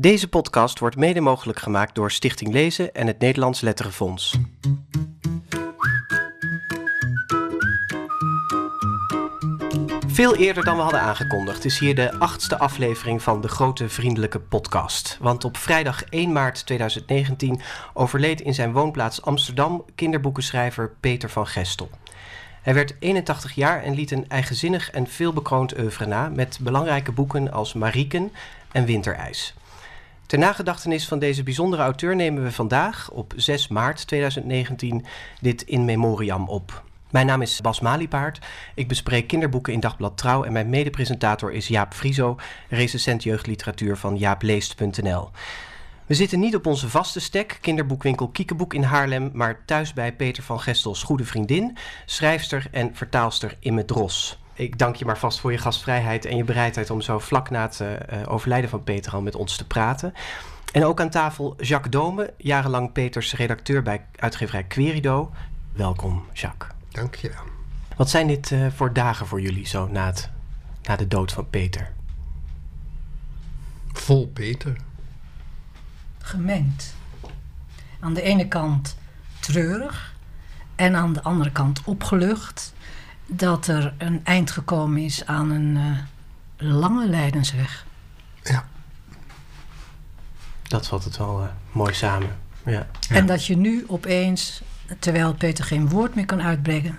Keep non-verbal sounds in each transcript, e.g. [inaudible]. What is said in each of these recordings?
Deze podcast wordt mede mogelijk gemaakt door Stichting Lezen en het Nederlands Letterenfonds. Veel eerder dan we hadden aangekondigd is hier de achtste aflevering van de Grote Vriendelijke Podcast. Want op vrijdag 1 maart 2019 overleed in zijn woonplaats Amsterdam kinderboekenschrijver Peter van Gestel. Hij werd 81 jaar en liet een eigenzinnig en veelbekroond oeuvre na met belangrijke boeken als Marieken en Winterijs. Ter nagedachtenis van deze bijzondere auteur nemen we vandaag, op 6 maart 2019, dit in memoriam op. Mijn naam is Bas Maliepaard. Ik bespreek kinderboeken in Dagblad Trouw en mijn medepresentator is Jaap Frieso, recensent jeugdliteratuur van jaapleest.nl. We zitten niet op onze vaste stek, kinderboekwinkel Kiekeboek in Haarlem, maar thuis bij Peter van Gestels goede vriendin, schrijfster en vertaalster Imme Dros. Ik dank je maar vast voor je gastvrijheid en je bereidheid om zo vlak na het uh, overlijden van Peter al met ons te praten. En ook aan tafel Jacques Dome, jarenlang Peters redacteur bij uitgeverij Querido. Welkom, Jacques. Dank je wel. Wat zijn dit uh, voor dagen voor jullie zo na, het, na de dood van Peter? Vol Peter. Gemengd. Aan de ene kant treurig en aan de andere kant opgelucht dat er een eind gekomen is aan een uh, lange lijdensweg. Ja. Dat vat het wel uh, mooi samen. Ja. En dat je nu opeens, terwijl Peter geen woord meer kan uitbrengen,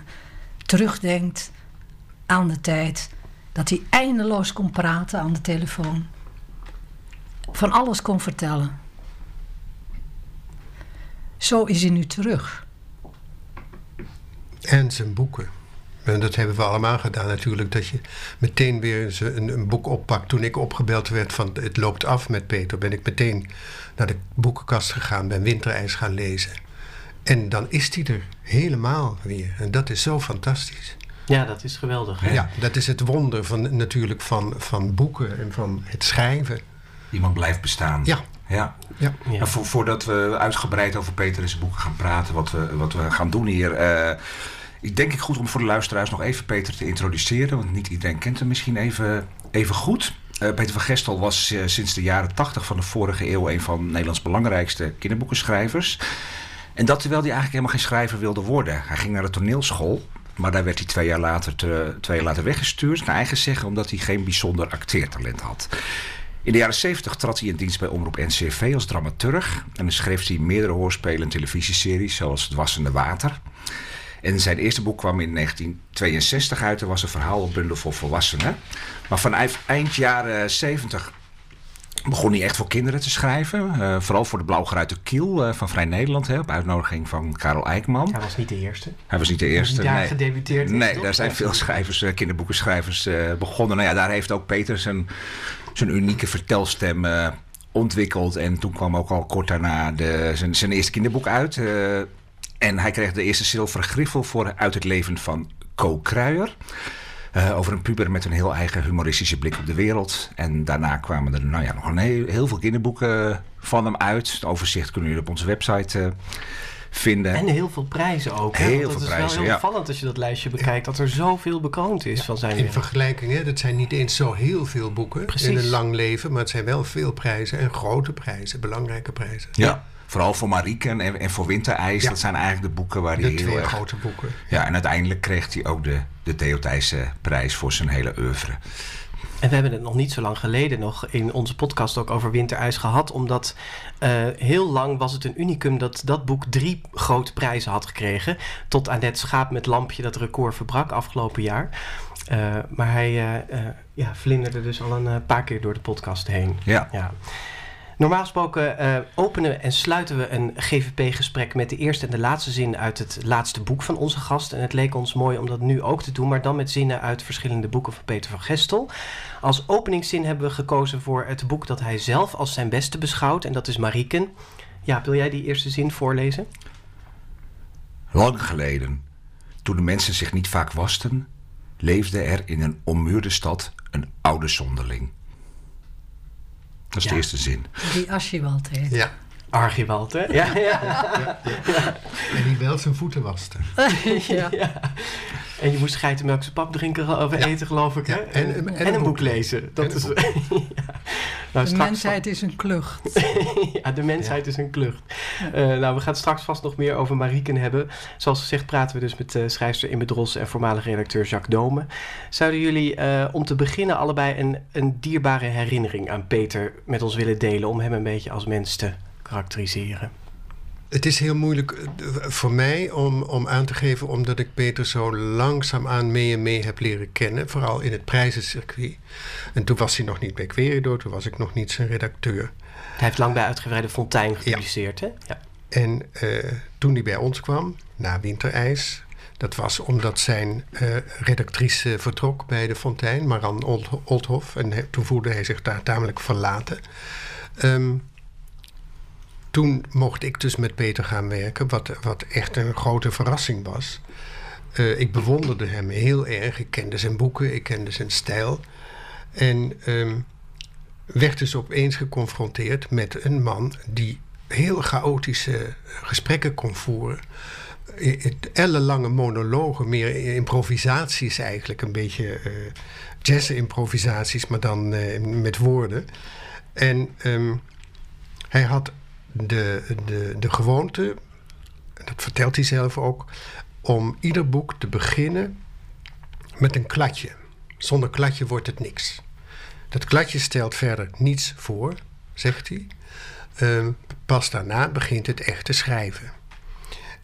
terugdenkt aan de tijd dat hij eindeloos kon praten aan de telefoon. Van alles kon vertellen. Zo is hij nu terug. En zijn boeken. En dat hebben we allemaal gedaan natuurlijk. Dat je meteen weer een, een, boek oppakt. Toen ik opgebeld werd van het loopt af met Peter... ben ik meteen naar de boekenkast gegaan. Ben Winterijs gaan lezen. En dan is hij er helemaal weer. En dat is zo fantastisch. Ja, dat is geweldig. Hè? Ja, dat is het wonder van, natuurlijk van, van boeken en van het schrijven. Iemand blijft bestaan. Ja. Ja. ja. ja. En vo voordat we uitgebreid over Peter en zijn boeken gaan praten... wat we, wat we gaan doen hier... Uh, ik denk ik goed om voor de luisteraars nog even Peter te introduceren. Want niet iedereen kent hem misschien even, even goed. Uh, Peter van Gestel was uh, sinds de jaren 80 van de vorige eeuw... een van Nederlands belangrijkste kinderboekenschrijvers. En dat terwijl hij eigenlijk helemaal geen schrijver wilde worden. Hij ging naar de toneelschool... Maar daar werd hij twee jaar later, te, twee jaar later weggestuurd, naar eigen zeggen, omdat hij geen bijzonder acteertalent had. In de jaren 70 trad hij in dienst bij Omroep NCV als dramaturg. En schreef hij meerdere hoorspelen en televisieseries, zoals Het Wassende Water. En zijn eerste boek kwam in 1962 uit. Er was een verhaalbundel voor volwassenen. Maar vanaf eind jaren 70 begon hij echt voor kinderen te schrijven. Uh, vooral voor de Blauwgeruite Kiel uh, van Vrij Nederland. Hè, op uitnodiging van Karel Eijkman. Hij was niet de eerste. Hij was niet de eerste. Daar nee. gedebuteerd Nee, daar zijn veel schrijvers, uh, kinderboekenschrijvers begonnen. Nou ja, daar heeft ook Peter zijn, zijn unieke vertelstem ontwikkeld. En toen kwam ook al kort daarna de, zijn, zijn eerste kinderboek uit. En hij kreeg de eerste zilveren griffel voor Uit het leven van Co Kruijer. Uh, over een puber met een heel eigen humoristische blik op de wereld. En daarna kwamen er nou ja, nog een heel, heel veel kinderboeken van hem uit. Het overzicht kunnen jullie op onze website uh, vinden. En heel veel prijzen ook. Hè? Heel Want veel dat prijzen, is wel heel ja. opvallend als je dat lijstje bekijkt. Dat er zoveel bekroond is van zijn In vergelijking, hè, dat zijn niet eens zo heel veel boeken Precies. in een lang leven. Maar het zijn wel veel prijzen en grote prijzen, belangrijke prijzen. Ja. Vooral voor Marieken en, en voor Winterijs. Ja. Dat zijn eigenlijk de boeken waar hij De heel twee erg... grote boeken. Ja, en uiteindelijk kreeg hij ook de, de Theo Thijssen prijs voor zijn hele oeuvre. En we hebben het nog niet zo lang geleden nog in onze podcast ook over Winterijs gehad. Omdat uh, heel lang was het een unicum dat dat boek drie grote prijzen had gekregen. Tot aan het schaap met lampje dat record verbrak afgelopen jaar. Uh, maar hij uh, ja, vlinderde dus al een paar keer door de podcast heen. Ja. ja. Normaal gesproken uh, openen en sluiten we een GVP-gesprek met de eerste en de laatste zin uit het laatste boek van onze gast. En het leek ons mooi om dat nu ook te doen, maar dan met zinnen uit verschillende boeken van Peter van Gestel. Als openingszin hebben we gekozen voor het boek dat hij zelf als zijn beste beschouwt, en dat is Marieken. Ja, wil jij die eerste zin voorlezen? Lang geleden, toen de mensen zich niet vaak wasten, leefde er in een ommuurde stad een oude zonderling. Dat is Ja. de eerste zin. Die Archibald heet. Ja. Archibald, hè? Ja, ja. En die wel zijn voeten waste. [laughs] ja. ja. En je moest geitenmelk zijn pap drinken of Ja. eten, geloof ik, hè? Ja, en- en- en en een boek boek. lezen. Dat En een is, boek. [laughs] ja. Nou, de mensheid [laughs] is een klucht. ja, de mensheid is een klucht. Uh, nou, we gaan straks vast nog meer over Marieken hebben. Zoals gezegd praten we dus met uh, schrijfster Dros en voormalig redacteur Jacques Dome. Zouden jullie uh, om te beginnen allebei een, een dierbare herinnering aan Peter met ons willen delen... om hem een beetje als mens te karakteriseren? Het is heel moeilijk eh, voor mij om, om aan te geven, omdat ik Peter zo langzaamaan mee en mee heb leren kennen. Vooral in het prijzencircuit. En toen was hij nog niet bij Querido, toen was ik nog niet zijn redacteur. Hij heeft lang bij Uitgebreide Fontein gepubliceerd, hè? Ja. En uh, toen hij bij ons kwam, na Winterijs, dat was omdat zijn uh, redactrice vertrok bij de Fontein, Maran Oldhof. En he, toen voelde hij zich daar tamelijk verlaten. Um, toen mocht ik dus met Peter gaan werken, wat, wat echt een grote verrassing was. Uh, ik bewonderde hem heel erg. Ik kende zijn boeken, ik kende zijn stijl. En um, werd dus opeens geconfronteerd met een man die heel chaotische gesprekken kon voeren. Ellenlange monologen, meer improvisaties eigenlijk. Een beetje uh, jazz-improvisaties, maar dan uh, met woorden. En um, hij had de, de, de gewoonte, dat vertelt hij zelf ook, om ieder boek te beginnen met een kladje. Zonder kladje wordt het niks. Dat kladje stelt verder niets voor, zegt hij. Uh, pas daarna begint het echt te schrijven.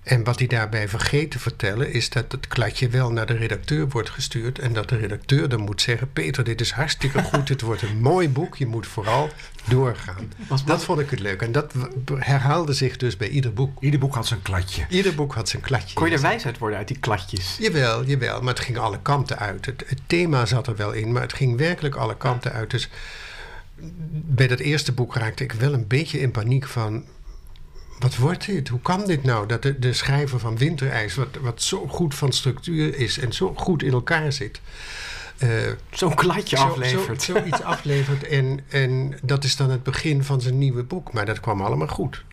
En wat hij daarbij vergeet te vertellen is dat het kladje wel naar de redacteur wordt gestuurd. En dat de redacteur dan moet zeggen: Peter, dit is hartstikke goed, [laughs] dit wordt een mooi boek, je moet vooral doorgaan. Was, dat vond ik het leuk. En dat herhaalde zich dus bij ieder boek. Ieder boek had zijn kladje. Ieder boek had zijn kladje. Kon je er wijs uit worden uit die kladjes? Jawel, jawel, maar het ging alle kanten uit. Het, het thema zat er wel in, maar het ging werkelijk alle kanten uit. Dus bij dat eerste boek raakte ik wel een beetje in paniek van wat wordt dit? Hoe kan dit nou? Dat de, de schrijver van Winterijs, wat, wat zo goed van structuur is en zo goed in elkaar zit. Uh, Zo'n kladje zo, aflevert. Zo, zoiets aflevert. En, en dat is dan het begin van zijn nieuwe boek. Maar dat kwam allemaal goed.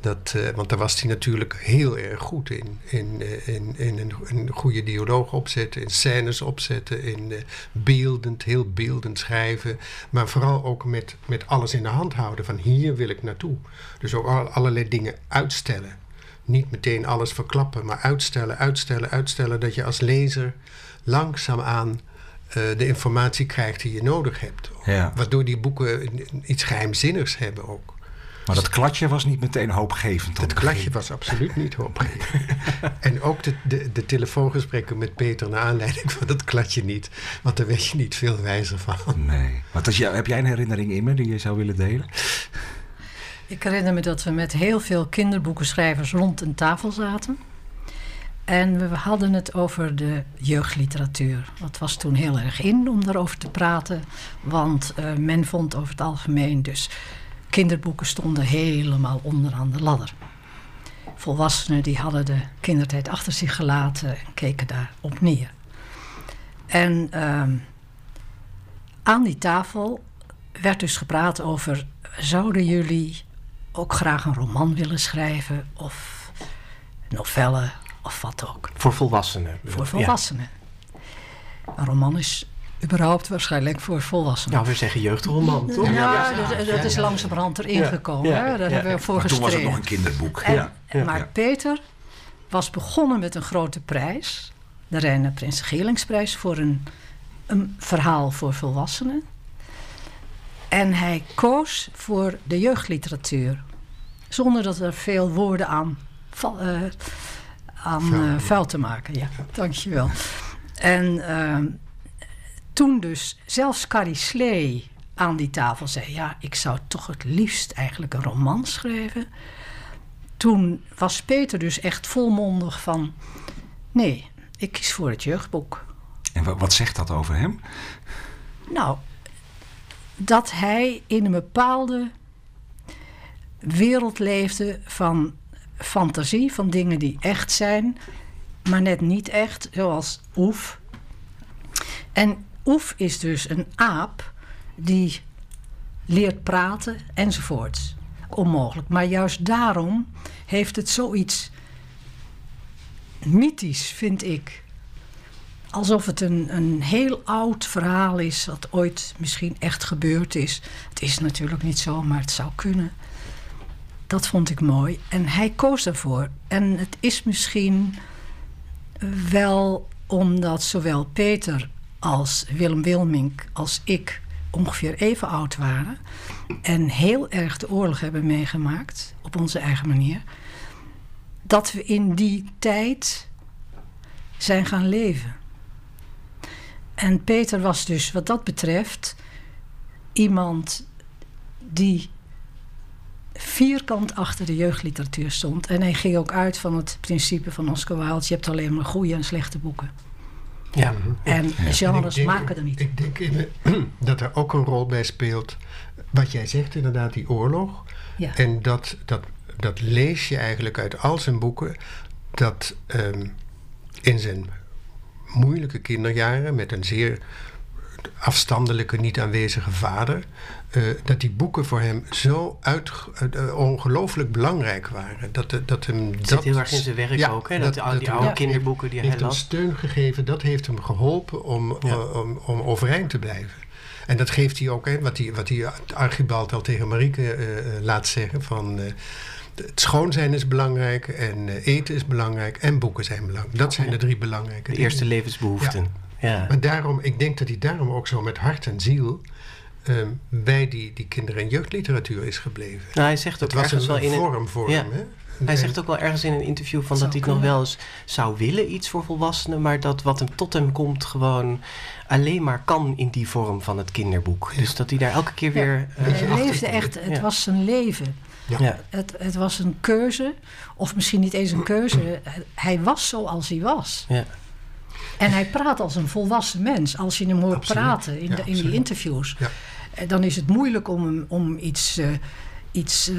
Dat, uh, want daar was hij natuurlijk heel erg goed in. In, uh, in, in een, een, goede dialoog opzetten, in scènes opzetten, in uh, beeldend, heel beeldend schrijven. Maar vooral ook met, met alles in de hand houden van hier wil ik naartoe. Dus ook al, allerlei dingen uitstellen. Niet meteen alles verklappen, maar uitstellen, uitstellen, uitstellen. Dat je als lezer langzaamaan de informatie krijgt die je nodig hebt. Ja. Waardoor die boeken iets geheimzinnigs hebben ook. Maar dat kladje was niet meteen hoopgevend. Het kladje was absoluut niet hoopgevend. [laughs] en ook de, de, de, telefoongesprekken met Peter naar aanleiding van dat kladje niet. Want daar weet je niet veel wijzer van. Nee. Wat is heb jij een herinnering in me die je zou willen delen? Ik herinner me dat we met heel veel kinderboekenschrijvers rond een tafel zaten. En we hadden het over de jeugdliteratuur. Dat was toen heel erg in om daarover te praten. Want uh, men vond over het algemeen dus kinderboeken stonden helemaal onderaan de ladder. Volwassenen die hadden de kindertijd achter zich gelaten en keken daar op neer. En uh, aan die tafel werd dus gepraat over: zouden jullie ook graag een roman willen schrijven of novelle of wat ook? Voor volwassenen. Voor volwassenen. Ja. Een roman is überhaupt waarschijnlijk voor volwassenen. Nou, we zeggen jeugdroman, toch? Ja, dat, dat is langzamerhand erin gekomen. Ja, Daar hebben we voor maar toen was het nog een kinderboek. En, maar Peter was begonnen met een grote prijs. De Reine Prins Gelingsprijs voor een, een verhaal voor volwassenen. En hij koos voor de jeugdliteratuur. Zonder dat er veel woorden aan, uh, aan uh, vuil te maken. Ja, dankjewel. En... Uh, toen dus zelfs Carrie Slee aan die tafel zei: Ja, ik zou toch het liefst eigenlijk een roman schrijven. Toen was Peter dus echt volmondig van: Nee, ik kies voor het jeugdboek. En wat zegt dat over hem? Nou, dat hij in een bepaalde wereld leefde van fantasie, van dingen die echt zijn, maar net niet echt, zoals Oef. En Oef is dus een aap die leert praten enzovoorts. Onmogelijk. Maar juist daarom heeft het zoiets mythisch, vind ik. alsof het een, een heel oud verhaal is, wat ooit misschien echt gebeurd is. Het is natuurlijk niet zo, maar het zou kunnen. Dat vond ik mooi. En hij koos ervoor. En het is misschien wel omdat zowel Peter als Willem Wilmink als ik ongeveer even oud waren. En heel erg de oorlog hebben meegemaakt, op onze eigen manier. Dat we in die tijd zijn gaan leven. En Peter was dus wat dat betreft iemand die vierkant achter de jeugdliteratuur stond. En hij ging ook uit van het principe van Oscar Wilde: je hebt alleen maar goede en slechte boeken. Ja. En genres denk- maken er niet. Ik denk [clears throat] dat er ook een rol bij speelt. Wat jij zegt, inderdaad, die oorlog. Ja. En dat, dat, dat lees je eigenlijk uit al zijn boeken. Dat ehm, in zijn moeilijke kinderjaren, met een zeer afstandelijke, niet aanwezige vader. eh, dat die boeken voor hem zo uit, eh, ongelooflijk belangrijk waren. Dat, eh, dat hem Het dat zit heel erg in zijn werk Ja, ook, hè? Dat, dat- die, dat die hem- oude Ja. kinderboeken die hij heeft hem steun gegeven. Dat heeft hem geholpen om, Ja. eh, om, om overeind te blijven. En dat geeft hij ook, hè, wat, hij, wat hij Archibald al tegen Marieke eh, eh, laat zeggen. Van, eh, het schoon zijn is belangrijk en eh, eten is belangrijk en boeken zijn belangrijk. Dat zijn de drie belangrijke De dingen. eerste levensbehoeften. Ja. Maar daarom, ik denk dat hij daarom ook zo met hart en ziel ehm, bij die, die kinder- en jeugdliteratuur is gebleven. Nou, hij zegt ook Het was ergens een, wel in een, vorm voor Ja. hem. Hè? Hij zegt ook wel ergens in een interview van dat hij het nog wel eens zou willen, iets voor volwassenen, maar dat wat hem tot hem komt gewoon alleen maar kan in die vorm van het kinderboek. Dus dat hij daar elke keer Ja. weer. eh, Hij achtergrond. leefde echt, het Ja. was zijn leven. Het, het was een keuze, of misschien niet eens een keuze. Hij was zoals hij was. Ja. En hij praat als een volwassen mens. Als je hem hoort Absoluut. praten in, Ja, de, in die interviews, Ja. eh, dan is het moeilijk om, om iets, eh, iets eh,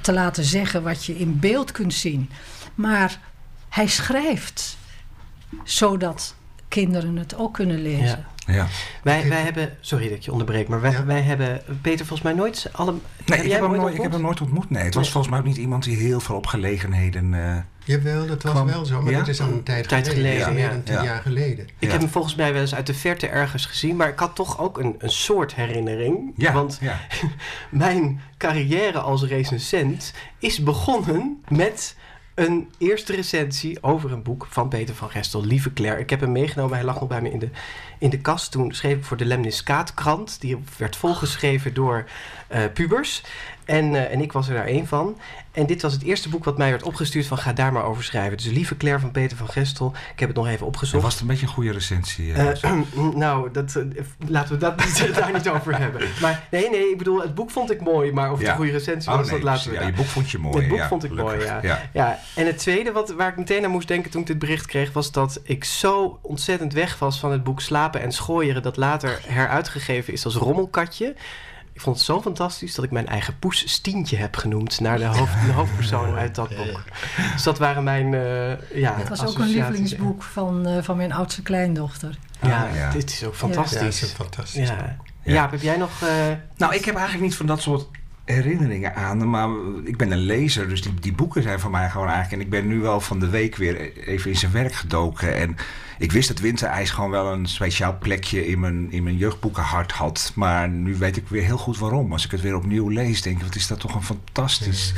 te laten zeggen wat je in beeld kunt zien. Maar hij schrijft zodat kinderen het ook kunnen lezen. Ja. Ja. Wij, wij hebben, sorry dat ik je onderbreek, maar wij, Ja. wij hebben Peter volgens mij nooit alle. Nee, ik heb, hem nooit, ik ontmoet? heb hem nooit ontmoet. Nee, het was Nee. volgens mij ook niet iemand die heel veel op gelegenheden. eh, Jawel, dat was Kwam- wel zo, maar ja? dat is al een tijd, Tijd geleden, is meer ja. dan tien Ja. jaar geleden. Ik Ja. heb hem volgens mij wel eens uit de verte ergens gezien, maar ik had toch ook een, een soort herinnering. ja, Want ja. [laughs] mijn carrière als recensent is begonnen met een eerste recensie over een boek van Peter van Gestel, Lieve Claire. Ik heb hem meegenomen, hij lag nog bij me in de, in de kast. Toen schreef ik voor de Lemniskaat-krant. Die werd volgeschreven door eh, pubers. En, eh, en ik was er daar één van. En dit was het eerste boek wat mij werd opgestuurd van ga daar maar over schrijven. Dus Lieve Claire van Peter van Gestel. Ik heb het nog even En opgezocht. was het een beetje een goede recensie? eh, Eh, [clears throat] nou, dat, laten we dat niet- [laughs] daar niet over hebben. Maar nee, nee, ik bedoel, het boek vond ik mooi, maar of het Ja. een goede recensie oh, was, nee, dat laten we ja, je boek vond je mooi. Het boek ja, vond ik mooi, ja. Ja, en het tweede wat, waar ik meteen aan moest denken toen ik dit bericht kreeg, was dat ik zo ontzettend weg was van het boek Slapen en Schooieren, dat later heruitgegeven is als rommelkatje. Ik vond het zo fantastisch dat ik mijn eigen poes Stientje heb genoemd naar de, hoofd, de hoofdpersoon uit dat boek. Dus dat waren mijn eh ja, Het was ook een lievelingsboek van, eh, van mijn oudste kleindochter. Ja, Ah, ja. dit is ook Ja, fantastisch. is een fantastisch. Ja. Ja. Jaap, heb jij nog... eh, Nou, ik heb eigenlijk niet van dat soort herinneringen aan. Maar ik ben een lezer, dus die, die boeken zijn voor mij gewoon eigenlijk... En ik ben nu wel van de week weer even in zijn werk gedoken. En ik wist dat Winterijs gewoon wel een speciaal plekje in mijn, in mijn jeugdboekenhart had. Maar nu weet ik weer heel goed waarom. Als ik het weer opnieuw lees, denk ik, wat is dat toch een fantastisch...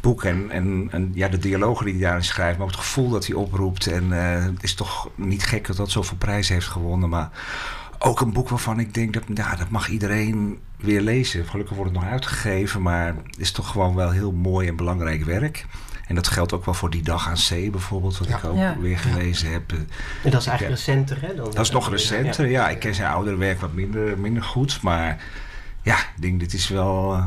Boek en, en, en ja, de dialogen die hij daarin schrijft, maar ook het gevoel dat hij oproept. En eh, het is toch niet gek dat dat zoveel prijzen heeft gewonnen. Maar ook een boek waarvan ik denk dat ja, dat mag iedereen weer lezen. Gelukkig wordt het nog uitgegeven, maar het is toch gewoon wel heel mooi en belangrijk werk. En dat geldt ook wel voor Die Dag aan Zee bijvoorbeeld, wat Ja. ik ook Ja. weer gelezen heb. Eh, en dat is eigenlijk recenter, hè? Dan, Dat is nog recenter. Ja, ik ken zijn oudere werk wat minder, minder goed. Maar ja, ik denk dit is wel eh,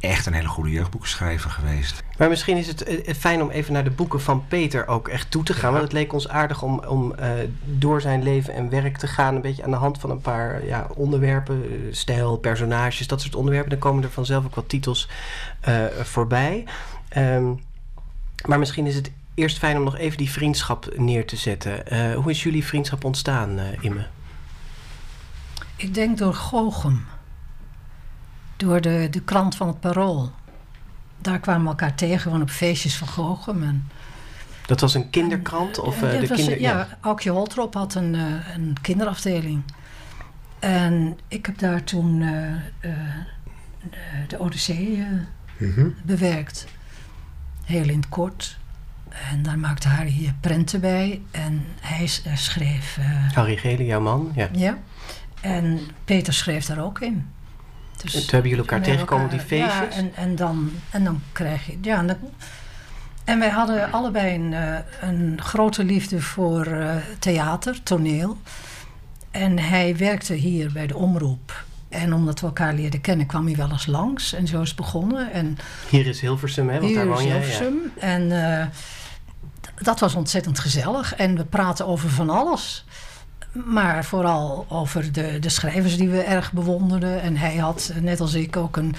echt een hele goede jeugdboekenschrijver geweest. Maar misschien is het eh, fijn om even naar de boeken van Peter ook echt toe te gaan. Want het leek ons aardig om, om eh, door zijn leven en werk te gaan. Een beetje aan de hand van een paar ja, onderwerpen. eh, Stijl, personages, dat soort onderwerpen. Dan komen er vanzelf ook wat titels eh, voorbij. Ehm, maar misschien is het eerst fijn om nog even die vriendschap neer te zetten. Eh, hoe is jullie vriendschap ontstaan, eh Imme? Ik denk door Gochem. Door de, de krant van het Parool. Daar kwamen we elkaar tegen, gewoon op feestjes van Gochem. En Dat was een kinderkrant? Of, uh, ja, de was, kinder, ja, Aukje Holtrop had een, uh, een kinderafdeling. En ik heb daar toen uh, de Odyssee -hmm. bewerkt. Heel in het kort. En daar maakte Harry prenten bij. En hij schreef... Harry Gele, jouw man? Ja. ja. En Peter schreef daar ook in. Dus en toen hebben jullie elkaar tegengekomen op die feestjes? Ja, en, en, dan, en dan krijg je... Ja, en, dan, en wij hadden allebei een, uh, een grote liefde voor uh, theater, toneel. En hij werkte hier bij de omroep. En omdat we elkaar leerden kennen, kwam hij wel eens langs. En zo is het begonnen. En hier is Hilversum, hè? Want hier daar woon is Hilversum. Ja. En uh, dat was ontzettend gezellig. En we praten over van alles. Maar vooral over de, de schrijvers die we erg bewonderden. En hij had, net als ik, ook een,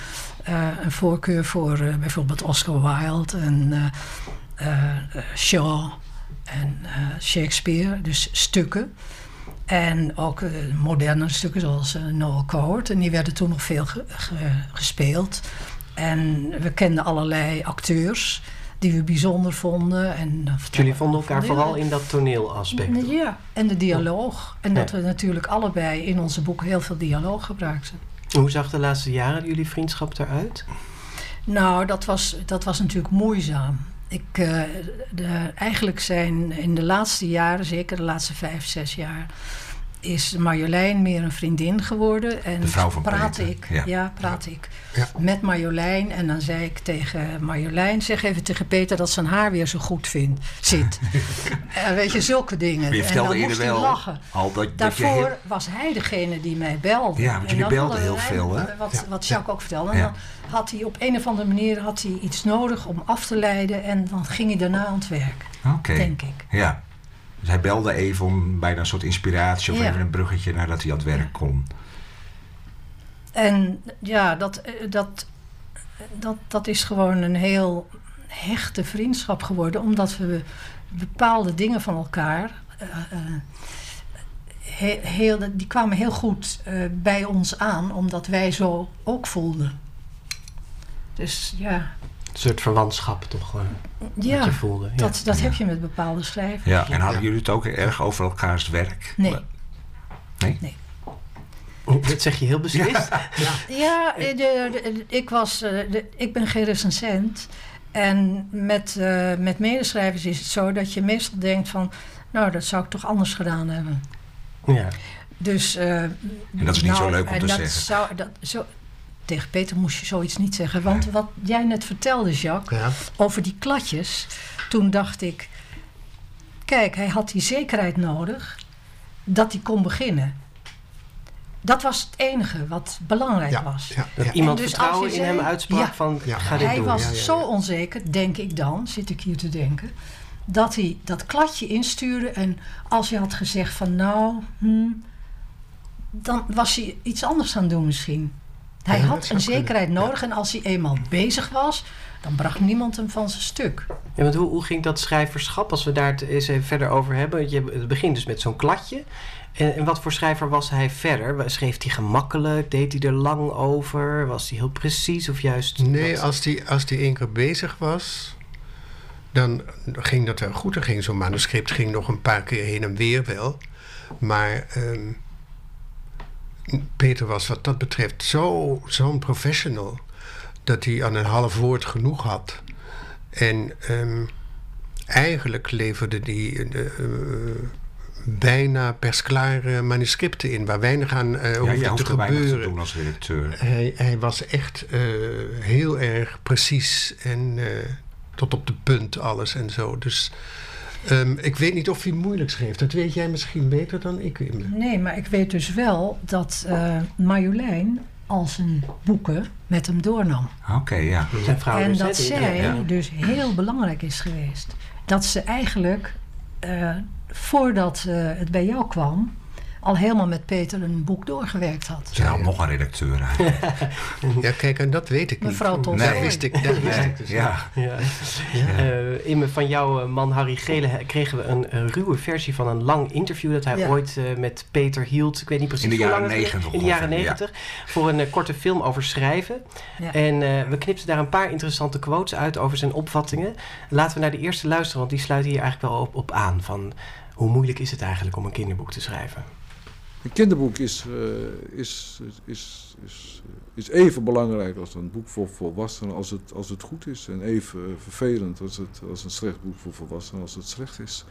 uh, een voorkeur voor uh, bijvoorbeeld Oscar Wilde en uh, Shaw en Shakespeare. Dus stukken. En ook moderne stukken zoals Noel Coward. En die werden toen nog veel ge, ge, gespeeld. En we kenden allerlei acteurs die we bijzonder vonden. En, Jullie vonden elkaar vooral in dat toneelaspect? Ja, en de dialoog. En dat ja. we natuurlijk allebei in onze boeken heel veel dialoog gebruikten. Hoe zag de laatste jaren jullie vriendschap eruit? Nou, dat was, dat was natuurlijk moeizaam. Ik, uh, de, eigenlijk zijn in de laatste jaren, zeker de laatste vijf, zes jaar is Marjolein meer een vriendin geworden. En de vrouw van praat Peter. ik, ja. ja, praat ik ja. met Marjolein. En dan zei ik tegen Marjolein, zeg even tegen Peter dat zijn haar weer zo goed vindt, zit. [laughs] uh, weet je, zulke dingen. Je en dan moest hij wel lachen. Al dat, Daarvoor dat heel... was hij degene die mij belde. Ja, want jullie belden heel veel, hè? Wat, ja. wat Jacques ook vertelde. En dan had hij op een of andere manier had hij iets nodig om af te leiden. En dan ging hij daarna aan het werk, okay. denk ik. Ja. Dus hij belde even om bijna een soort inspiratie of Ja. even een bruggetje nadat hij aan het werk kon. En ja, dat, dat, dat, dat is gewoon een heel hechte vriendschap geworden. Omdat we bepaalde dingen van elkaar... Uh, uh, he, heel, die kwamen heel goed uh, bij ons aan. Omdat wij zo ook voelden. Dus ja... Een soort verwantschap toch gewoon. Ja, wat je voelde. Ja. dat, dat Ja. heb je met bepaalde schrijvers. Ja, en hadden jullie het ook erg over elkaars werk? Nee. Nee? Dit zeg je heel beslist. Ja, [laughs] de, de- ik, was, eh, de- ik ben geen recensent. En met, eh, met medeschrijvers is het zo dat je meestal denkt van... nou, dat zou ik toch anders gedaan hebben. Ja. Dus, eh, En dat is niet zo leuk om en te dat zeggen. Zou, dat, zo, tegen Peter moest je zoiets niet zeggen. Want wat jij net vertelde, Jacques, Ja. over die kladjes... toen dacht ik... kijk, hij had die zekerheid nodig dat hij kon beginnen. Dat was het enige wat belangrijk Ja, was. ja, Dat ja. iemand dus vertrouwen in hem uitsprak Ja. van Ja. ga dit Hij doen. was ja, ja, ja. zo onzeker, denk ik dan, zit ik hier te denken, dat hij dat kladje instuurde en als je had gezegd van nou, hm, dan was hij iets anders aan het doen misschien. Hij had een zekerheid Ja. nodig en als hij eenmaal bezig was, dan bracht niemand hem van zijn stuk. Ja, want hoe, hoe ging dat schrijverschap, als we daar het eens even verder over hebben? Je, het begint dus met zo'n kladje. En, en wat voor schrijver was hij verder? Schreef hij gemakkelijk? Deed hij er lang over? Was hij heel precies of juist... Nee, wat- als die, als die één keer bezig was, dan ging dat wel goed. Dan ging zo'n manuscript ging nog een paar keer heen en weer wel. Maar ehm, Peter was wat dat betreft zo- zo'n professional... dat hij aan een half woord genoeg had. En ehm, eigenlijk leverde hij eh, bijna persklare manuscripten in... waar weinig aan eh Ja, hoefde te gebeuren. doen als redacteur. Hij, hij was echt eh, heel erg precies en eh, tot op de punt alles en zo. Dus ehm, ik weet niet of hij moeilijk schreef. Dat weet jij misschien beter dan ik. Nee, maar ik weet dus wel dat eh Marjolein al zijn boeken met hem doornam. Oké, ja. Zijn vrouw en dat zij ja. dus heel belangrijk is geweest. Dat ze eigenlijk, eh, voordat eh, het bij jou kwam, al helemaal met Peter een boek doorgewerkt had. Zijn al nog een redacteur eigenlijk. [laughs] Ja, kijk, en dat weet ik niet. Mevrouw Tolstoy. Dat wist ik, dat wist ik dus ja. Ja. Eh, Imme, van jouw eh, man Harry Gele kregen we een, een ruwe versie van een lang interview dat hij Ja. ooit eh, met Peter hield. Ik weet niet precies In de hoe jaren lang het- 90 In de jaren. 90. Voor een korte film over schrijven. Ja. En eh, we knipten daar een paar interessante quotes uit over zijn opvattingen. Laten we naar de eerste luisteren, want die sluiten hier eigenlijk wel op, op aan. Van hoe moeilijk is het eigenlijk om een kinderboek te schrijven? Een kinderboek is, eh, is, is, is, is even belangrijk als een boek voor volwassenen als het, als het goed is. En even eh, vervelend als, het, als een slecht boek voor volwassenen als het slecht is.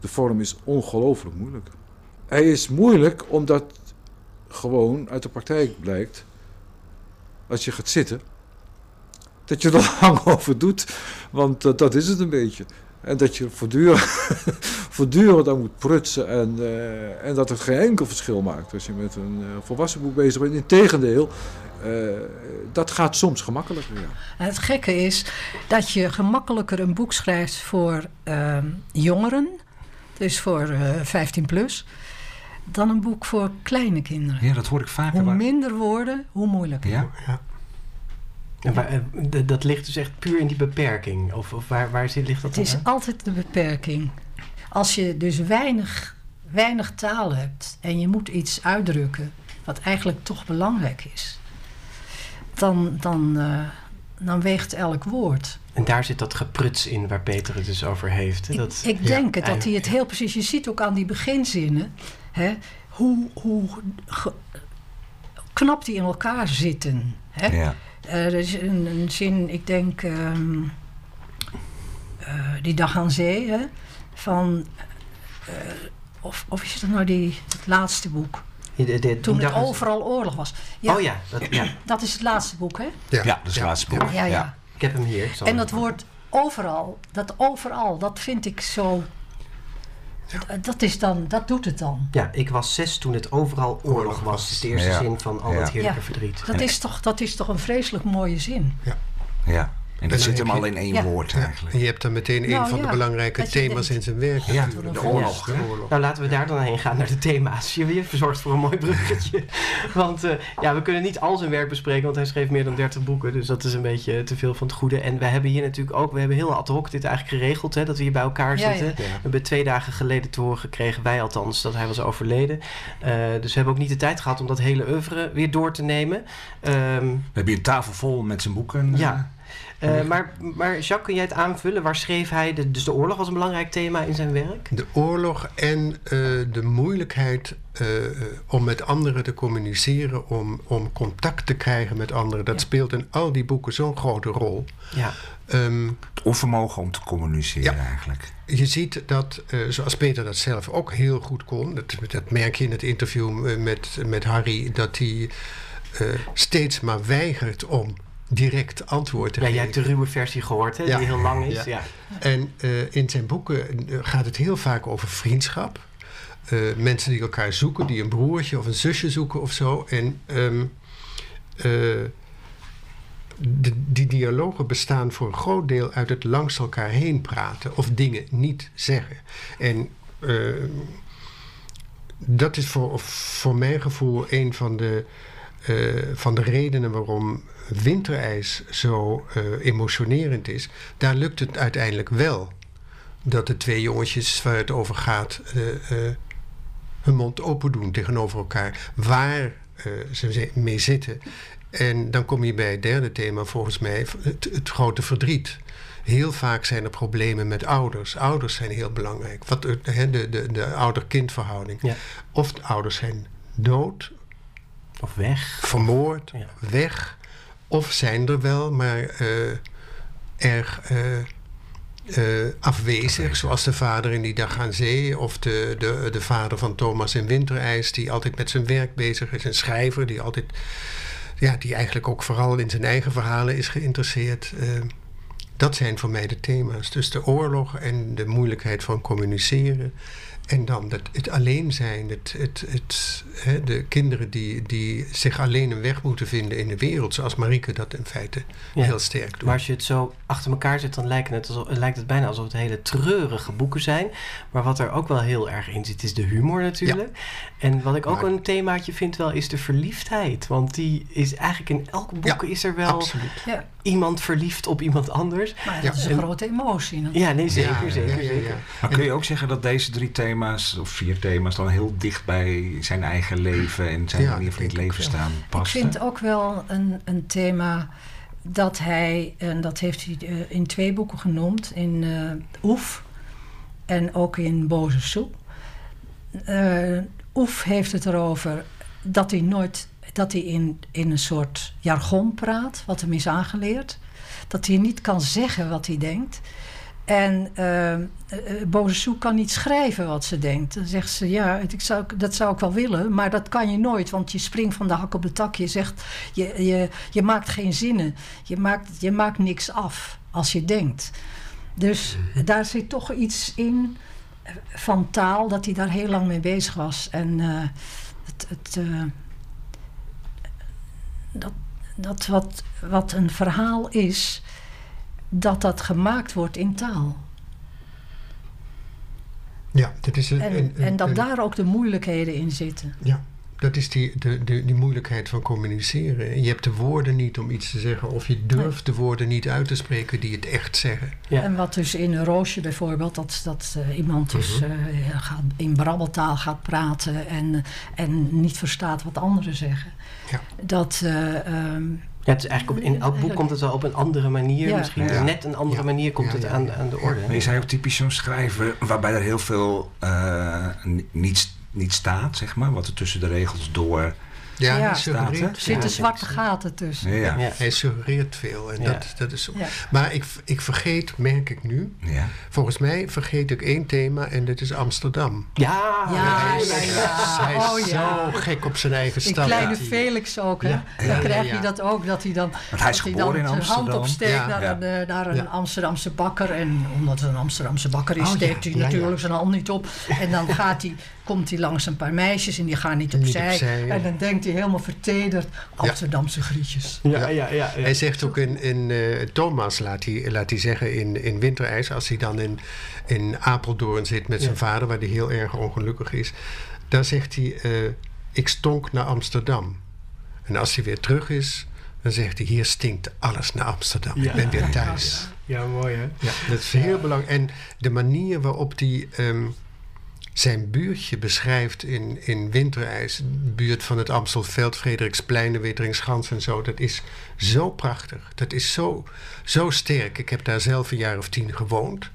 De vorm is ongelooflijk moeilijk. Hij is moeilijk omdat gewoon uit de praktijk blijkt, als je gaat zitten, dat je er [laughs] lang over doet. Want eh, dat is het een beetje. En dat je voortdurend, [laughs] voortdurend aan moet prutsen. En, eh, en dat het geen enkel verschil maakt als je met een eh, volwassen boek bezig bent. Integendeel, eh dat gaat soms gemakkelijker. Ja. Het gekke is dat je gemakkelijker een boek schrijft voor ehm, jongeren, dus voor eh 15 plus, dan een boek voor kleine kinderen. ja, dat hoor ik vaker. Hoe minder woorden, hoe moeilijker. Ja? En waar, eh, dat ligt dus echt puur in die beperking. Of, of waar, waar zit, ligt dat Het is aan? altijd de beperking. Als je dus weinig, weinig taal hebt en je moet iets uitdrukken wat eigenlijk toch belangrijk is, dan, dan, eh, dan weegt elk woord. En daar zit dat gepruts in waar Peter het dus over heeft. hè? Ik, Dat, ik denk het, dat hij het heel precies... Je ziet ook aan die beginzinnen... Hè, hoe, hoe ge- knap die in elkaar zitten. Hè? Ja. Eh, er is een, een zin, ik denk... ehm, eh, die dag aan zee, hè, van... eh, of, of is het nou die, het laatste boek? De- de- de- Toen het overal oorlog was. Ja, Oh ja, dat, ja, [clears throat] Dat is het laatste boek, hè? Ja, dat is het laatste boek. Ja, ja. ik heb hem hier. En dat woord overal, dat overal, dat vind ik zo... d- Dat, is dan, dat doet het dan. Ja, ik was zes toen het overal oorlog was. Dat is de eerste Ja. zin van al het Ja. heerlijke Ja. verdriet. Dat is, toch, dat is toch een vreselijk mooie zin. Ja. En dat zit hem al in één Ja. woord Ja, eigenlijk. en je hebt dan meteen een Nou, van de belangrijke dat thema's in zijn werk. Ja, de Ja. oorlog. Nou, laten we daar dan heen gaan naar de thema's. Je, je verzorgt voor een mooi bruggetje. [laughs] Want eh, ja, we kunnen niet al zijn werk bespreken, want hij schreef meer dan 30 boeken. Dus dat is een beetje te veel van het goede. En wij hebben hier natuurlijk ook, we hebben heel ad hoc dit eigenlijk geregeld, hè, dat we hier bij elkaar Ja, zitten. ja. We hebben twee dagen geleden te horen gekregen, wij althans, dat hij was overleden. Eh, dus we hebben ook niet de tijd gehad om dat hele oeuvre weer door te nemen. Ehm, We hebben hier een tafel vol met zijn boeken. ja. Eh, maar, maar Jacques, kun jij het aanvullen? Waar schreef hij? De, dus de oorlog was een belangrijk thema in zijn werk. De oorlog en eh, de moeilijkheid eh, eh, om met anderen te communiceren, om, om contact te krijgen met anderen. Dat Ja. speelt in al die boeken zo'n grote rol. Ja. Ehm, Het onvermogen om te communiceren eigenlijk. je ziet dat, eh, zoals Peter dat zelf ook heel goed kon, dat, dat merk je in het interview met, met Harry, dat hij eh, steeds maar weigert om direct antwoord te Ja, jij geven. hebt de ruwe versie gehoord, hè, Ja. die heel lang is. Ja. En eh, in zijn boeken eh, gaat het heel vaak over vriendschap. Eh, mensen die elkaar zoeken, die een broertje of een zusje zoeken of zo. En ehm, eh, de, die dialogen bestaan voor een groot deel uit het langs elkaar heen praten of dingen niet zeggen. En dat is voor, voor mijn gevoel een van de, van de redenen waarom winterijs zo eh, emotionerend is. Daar lukt het uiteindelijk wel dat de twee jongetjes waar het over gaat eh, eh, hun mond open doen tegenover elkaar. Waar ze mee zitten. En dan kom je bij het derde thema, volgens mij, het, het grote verdriet. Heel vaak zijn er problemen met ouders. Ouders zijn heel belangrijk. Wat, de de, de ouder-kindverhouding. Ja. Of de ouders zijn dood, Of weg. vermoord, Ja. weg. Of zijn er wel, maar eh, erg eh, eh, afwezig. Zoals de vader in die dag aan zee. Of de, de, de vader van Thomas in Winterijs, die altijd met zijn werk bezig is. Een schrijver die altijd, ja, die eigenlijk ook vooral in zijn eigen verhalen is geïnteresseerd. Dat zijn voor mij de thema's. Dus de oorlog en de moeilijkheid van communiceren. En dan het, het alleen zijn, het, het, het, hè, de kinderen die, die zich alleen een weg moeten vinden in de wereld, zoals Marieke dat in feite Ja. heel sterk doet. Maar als je het zo achter elkaar zet, dan lijkt het, alsof, lijkt het bijna alsof het hele treurige boeken zijn. Maar wat er ook wel heel erg in zit, is de humor natuurlijk. En wat ik ook Maar- een themaatje vind wel, is de verliefdheid. Want die is eigenlijk in elk boek Ja, is er wel Absoluut. Ja, iemand verliefd op iemand anders. maar Ja. dat is een En- grote emotie. natuurlijk. Ja, nee, zeker, Ja, zeker, ja, ja, zeker. Maar kun je ook zeggen dat deze drie thema's, of vier thema's, dan heel dicht bij zijn eigen leven en zijn manier van het ik leven staan Ik pasten? vind ook wel een, een thema dat hij, en dat heeft hij eh, in twee boeken genoemd, in eh Oef en ook in Boze Soep. Eh, Oef heeft het erover dat hij nooit, dat hij in, in een soort jargon praat, wat hem is aangeleerd. Dat hij niet kan zeggen wat hij denkt. En Soe kan niet schrijven wat ze denkt. Dan zegt ze, ja, ik zou, dat zou ik wel willen, maar dat kan je nooit. Want je springt van de hak op de tak. Je zegt, je, je, je maakt geen zinnen. Je maakt, je maakt niks af als je denkt. Dus daar zit toch iets in eh, van taal, dat hij daar heel lang mee bezig was. En het, het, dat, dat wat, wat een verhaal is, dat dat gemaakt wordt in taal. Ja, dat is een, En, een- en dat een- daar ook de moeilijkheden in zitten. Ja, dat is die, de, de, die moeilijkheid van communiceren. En je hebt de woorden niet om iets te zeggen, of je durft de woorden niet uit te spreken die het echt zeggen. Ja. En wat dus in een roosje bijvoorbeeld, dat, dat eh, iemand dus Mhm. eh, gaat, in brabbeltaal gaat praten en, en niet verstaat wat anderen zeggen. Ja. Dat, eh, ehm, Ja, het is eigenlijk op, in elk boek komt het wel op een andere manier. Ja. Misschien Ja. net een andere Ja. manier komt Ja, het ja, aan, ja. aan de orde. Maar je zei ook typisch zo'n schrijver waarbij er heel veel eh, ni- niet, niet staat, zeg maar. Wat er tussen de regels door... Ja, Ja. hij Staat, hè? suggereert er zitten zwarte gaten tussen. Ja. Hij suggereert veel en Ja. dat, dat is. Maar ik, ik vergeet, merk ik nu, ja. volgens mij vergeet ik één thema en dat is Amsterdam. Ja, Ja, hij is, ja, ja. hij is Oh, ja. zo gek op zijn eigen Die stad. kleine dat hij- Felix ook, hè? Ja. Dan Ja, krijg ja, je dat ook, dat hij dan, Want hij is dat hij geboren dan zijn hand opsteekt Ja. naar, Ja. een, eh, naar een Ja. Amsterdamse bakker. En omdat het een Amsterdamse bakker is, Oh, ja. steekt hij Ja, ja. natuurlijk zijn hand niet op. En dan [laughs] gaat hij, komt hij langs een paar meisjes en die gaan niet Niet opzij. En dan denkt hij helemaal vertederd, Amsterdamse grietjes. Ja, ja, ja. ja. Hij zegt ook in, in eh, Thomas, laat hij, laat hij zeggen in, in Winterijs, als hij dan in, in Apeldoorn zit met zijn Ja. vader, waar hij heel erg ongelukkig is, daar zegt hij: eh, Ik stonk naar Amsterdam. En als hij weer terug is, dan zegt hij: Hier stinkt alles naar Amsterdam. Ja. Ik ben weer thuis. Ja, mooi hè? Ja, dat is heel belangrijk. En de manier waarop hij ehm, zijn buurtje beschrijft in, in Winterijs, buurt van het Amstelveld, Frederiksplein, de en zo, dat is zo prachtig. Dat is zo, zo sterk. Ik heb daar zelf een jaar of tien gewoond.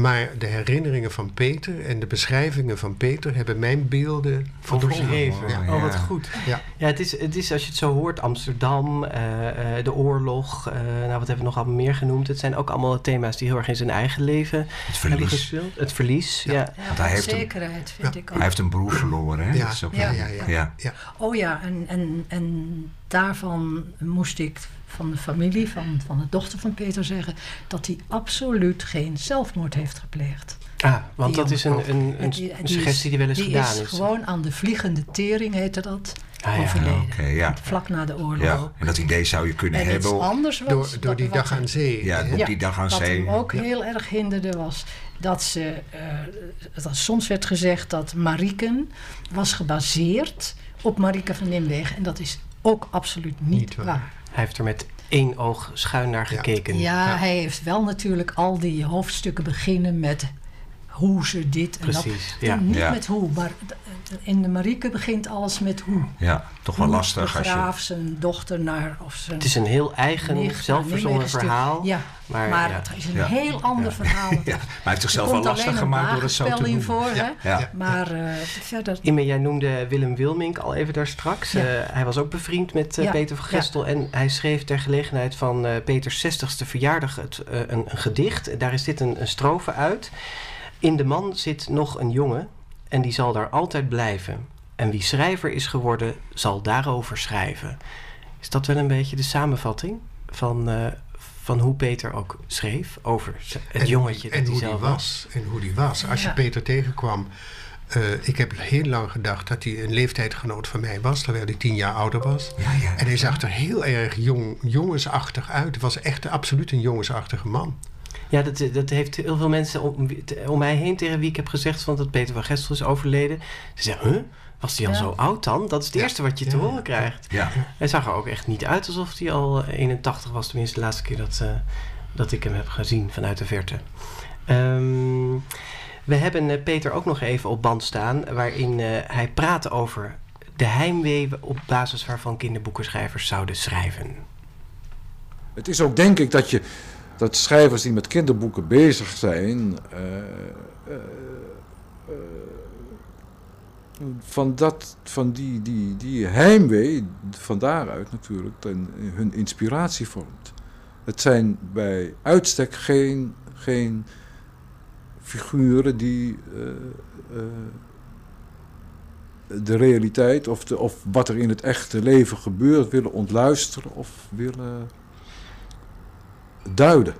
Maar de herinneringen van Peter en de beschrijvingen van Peter hebben mijn beelden. Overschreven. Ja. Oh, wat Ja. goed. Ja. Ja, het is, het is als je het zo hoort, Amsterdam, eh, eh, de oorlog, eh, nou wat hebben we nog allemaal meer genoemd. Het zijn ook allemaal thema's die heel erg in zijn eigen leven Het hebben verlies. gespeeld. Het verlies, ja. Ja, Want hij heeft een- onzekerheid vind ik ook. Hij heeft een broer verloren, hè? Ja. Ja, ja, ja. Oh ja, en, en, en daarvan moest ik van de familie, van, van de dochter van Peter zeggen... dat hij absoluut geen zelfmoord heeft gepleegd. Ah, want Die dat is een, een, een, Die- die suggestie die wel eens die gedaan is. is. gewoon aan de vliegende tering, heette dat, Ah, ja. overleden. Ja. Vlak na de oorlog. ja. En dat idee zou je kunnen En hebben. iets anders was... Door, door wat- die wat dag aan zee. Ja, op die dag aan Wat zee. hem ook Ja. heel erg hinderde was dat ze... eh, dat soms werd gezegd dat Marieken was gebaseerd op Marieke van Nimwegen. En dat is ook absoluut niet, Niet waar. waar. Hij heeft er met één oog schuin naar Ja. gekeken. Ja, Ja. hij heeft wel natuurlijk al die hoofdstukken beginnen met hoe ze dit en dat. Ja. Niet Ja. met hoe, maar in de Marieke begint alles met hoe. Ja, toch wel Hoe lastig de als je... graaf zijn dochter naar... Of zijn Het is een heel eigen, nicht zelfverzonnen verhaal. Ja, Maar, maar, ja. het is een Ja. heel ander verhaal. [laughs] Ja, maar hij heeft zichzelf wel lastig gemaakt door het zo te doen. voor, hè? Ja. Ja. Maar eh, verder... Jij noemde Willem Wilmink al even daar straks. Ja. Eh, hij was ook bevriend met eh, Ja, Peter van ja. Gestel. En hij schreef ter gelegenheid van eh, Peters 60ste verjaardag het, eh, een, een gedicht. Daar is dit een, een strofe uit. In de man zit nog een jongen en die zal daar altijd blijven. En wie schrijver is geworden, zal daarover schrijven. Is dat wel een beetje de samenvatting van, eh, van hoe Peter ook schreef over het En- jongetje en dat hij hoe zelf die was. En hoe die was. Als Ja. je Peter tegenkwam eh, ik heb heel lang gedacht dat hij een leeftijdgenoot van mij was, terwijl hij tien jaar ouder was. Ja, ja. En hij zag er heel erg jong, jongensachtig uit. Het was echt absoluut een jongensachtige man. Ja, dat, dat heeft heel veel mensen om, om mij heen tegen wie ik heb gezegd van dat Peter van Gestel is overleden. Ze zeggen, huh? Was hij al Ja. zo oud dan? Dat is het Ja. eerste wat je te Ja. horen krijgt. Ja. Hij zag er ook echt niet uit alsof hij al eh, 81 was. Tenminste, de laatste keer dat, eh, dat ik hem heb gezien vanuit de verte. Ehm, we hebben eh, Peter ook nog even op band staan... waarin eh, hij praat over de heimwee... op basis waarvan kinderboekenschrijvers zouden schrijven. Het is ook denk ik dat je dat schrijvers die met kinderboeken bezig zijn, eh, eh, eh, van, dat, van die, die, die heimwee, van daaruit natuurlijk, hun inspiratie vormt. Het zijn bij uitstek geen, geen figuren die de realiteit of, de, of wat er in het echte leven gebeurt willen ontluisteren of willen duiden,